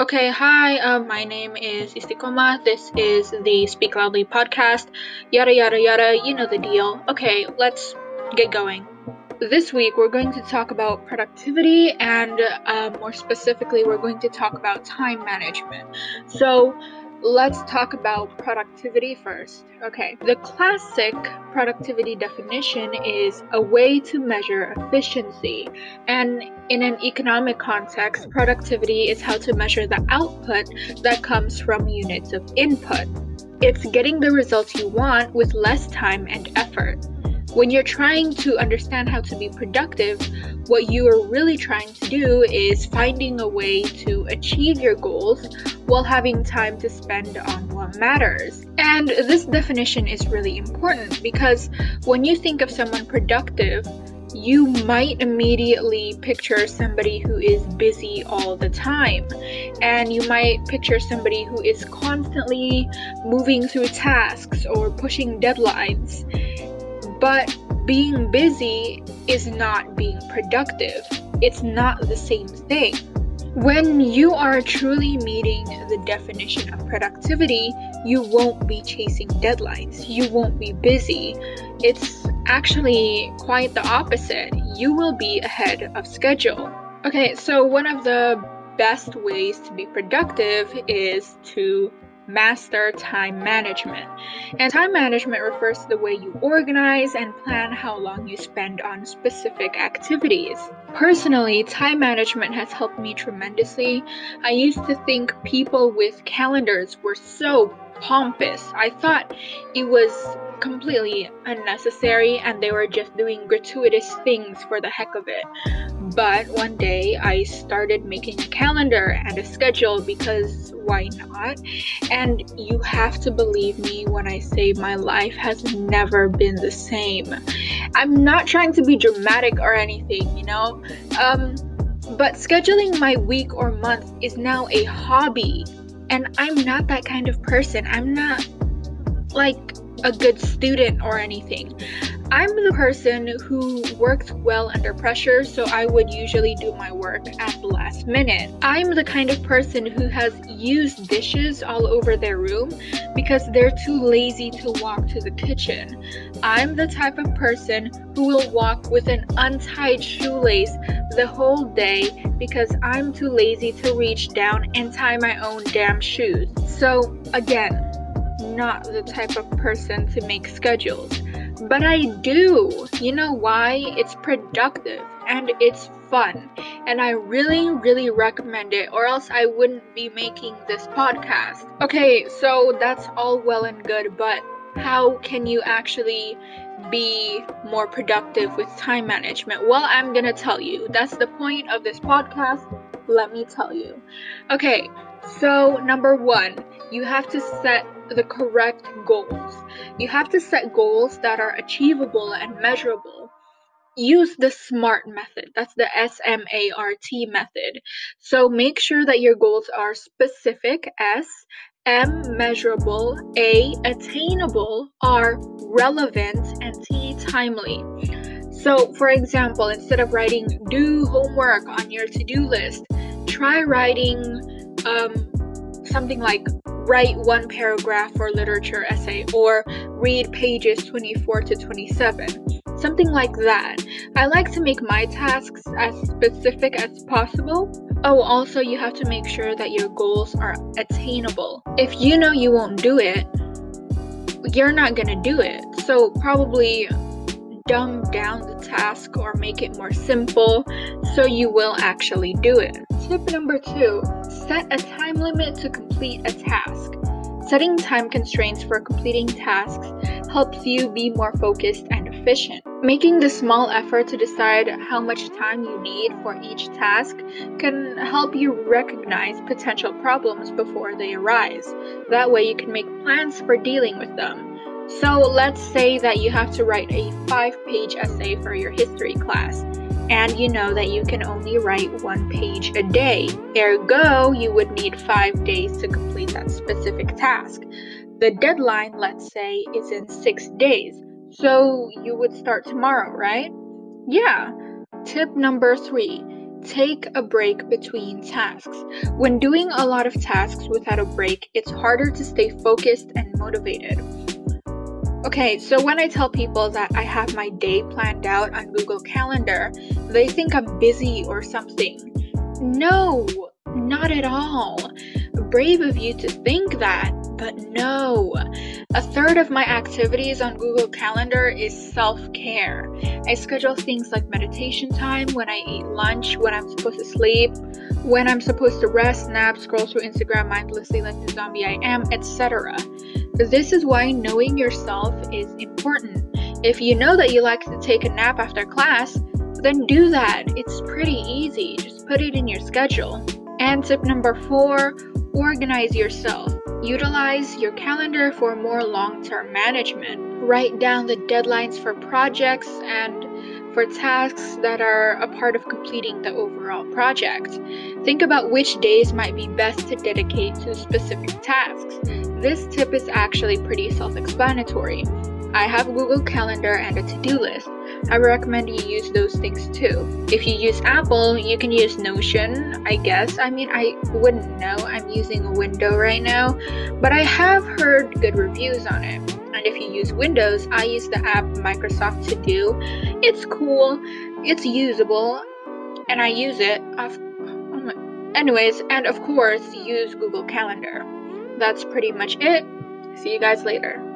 Okay, hi, uh, my name is Istiqomah. This is the Speak Loudly podcast. Yada, yada, yada, you know the deal. Okay, let's get going. This week, we're going to talk about productivity, and uh, more specifically, we're going to talk about time management. So, let's talk about productivity first. Okay, the classic productivity definition is a way to measure efficiency, and in an economic context, productivity is how to measure the output that comes from units of input. It's getting the results you want with less time and effort. When you're trying to understand how to be productive, what you are really trying to do is finding a way to achieve your goals while having time to spend on what matters. And this definition is really important because when you think of someone productive, you might immediately picture somebody who is busy all the time. And you might picture somebody who is constantly moving through tasks or pushing deadlines. But being busy is not being productive. It's not the same thing. When you are truly meeting the definition of productivity, you won't be chasing deadlines. You won't be busy. It's actually quite the opposite. You will be ahead of schedule. Okay, so one of the best ways to be productive is to master time management. And time management refers to the way you organize and plan how long you spend on specific activities. Personally, time management has helped me tremendously. I used to think people with calendars were so pompous. I thought it was completely unnecessary and they were just doing gratuitous things for the heck of it. But one day I started making a calendar and a schedule because why not? And you have to believe me when I say my life has never been the same. I'm not trying to be dramatic or anything, you know? Um, but scheduling my week or month is now a hobby. And I'm not that kind of person. I'm not like a good student or anything. I'm the person who works well under pressure, so I would usually do my work at the last minute. I'm the kind of person who has used dishes all over their room because they're too lazy to walk to the kitchen. I'm the type of person who will walk with an untied shoelace the whole day because I'm too lazy to reach down and tie my own damn shoes. So, again, not the type of person to make schedules. But I do. You know why? It's productive and it's fun. And I really, really recommend it, or else I wouldn't be making this podcast. Okay, so that's all well and good, but how can you actually be more productive with time management? Well, I'm gonna tell you. That's the point of this podcast. Let me tell you. Okay, so number one, you have to set the correct goals. You have to set goals that are achievable and measurable. Use the SMART method. That's the S M A R T method. So make sure that your goals are specific, S, M, measurable, A, attainable, R, relevant, and T, timely. So, for example, instead of writing do homework on your to do list, try writing um, something like write one paragraph or literature essay or read pages 24 to 27. Something like that. I like to make my tasks as specific as possible. Oh, also, you have to make sure that your goals are attainable. If you know you won't do it, you're not gonna do it. So, probably dumb down the task or make it more simple so you will actually do it. Tip number two set a time limit to complete a task. Setting time constraints for completing tasks helps you be more focused and efficient. Making the small effort to decide how much time you need for each task can help you recognize potential problems before they arise. That way, you can make plans for dealing with them. So let's say that you have to write a five page essay for your history class, and you know that you can only write one page a day. Ergo, you would need five days to complete that specific task. The deadline, let's say, is in six days. So you would start tomorrow, right? Yeah. Tip number three Take a break between tasks. When doing a lot of tasks without a break, it's harder to stay focused and motivated. Okay, so when I tell people that I have my day planned out on Google Calendar, they think I'm busy or something. No, not at all. Brave of you to think that, but no. A third of my activities on Google Calendar is self care. I schedule things like meditation time, when I eat lunch, when I'm supposed to sleep, when I'm supposed to rest, nap, scroll through Instagram mindlessly like the zombie I am, etc. This is why knowing yourself is important. If you know that you like to take a nap after class, then do that. It's pretty easy. Just put it in your schedule. And tip number four organize yourself. Utilize your calendar for more long term management. Write down the deadlines for projects and for tasks that are a part of completing the overall project. Think about which days might be best to dedicate to specific tasks. This tip is actually pretty self explanatory. I have Google Calendar and a to do list. I recommend you use those things too. If you use Apple, you can use Notion, I guess. I mean, I wouldn't know. I'm using a window right now, but I have heard good reviews on it. And if you use Windows, I use the app Microsoft To Do. It's cool, it's usable, and I use it. I've, oh anyways, and of course, use Google Calendar. That's pretty much it. See you guys later.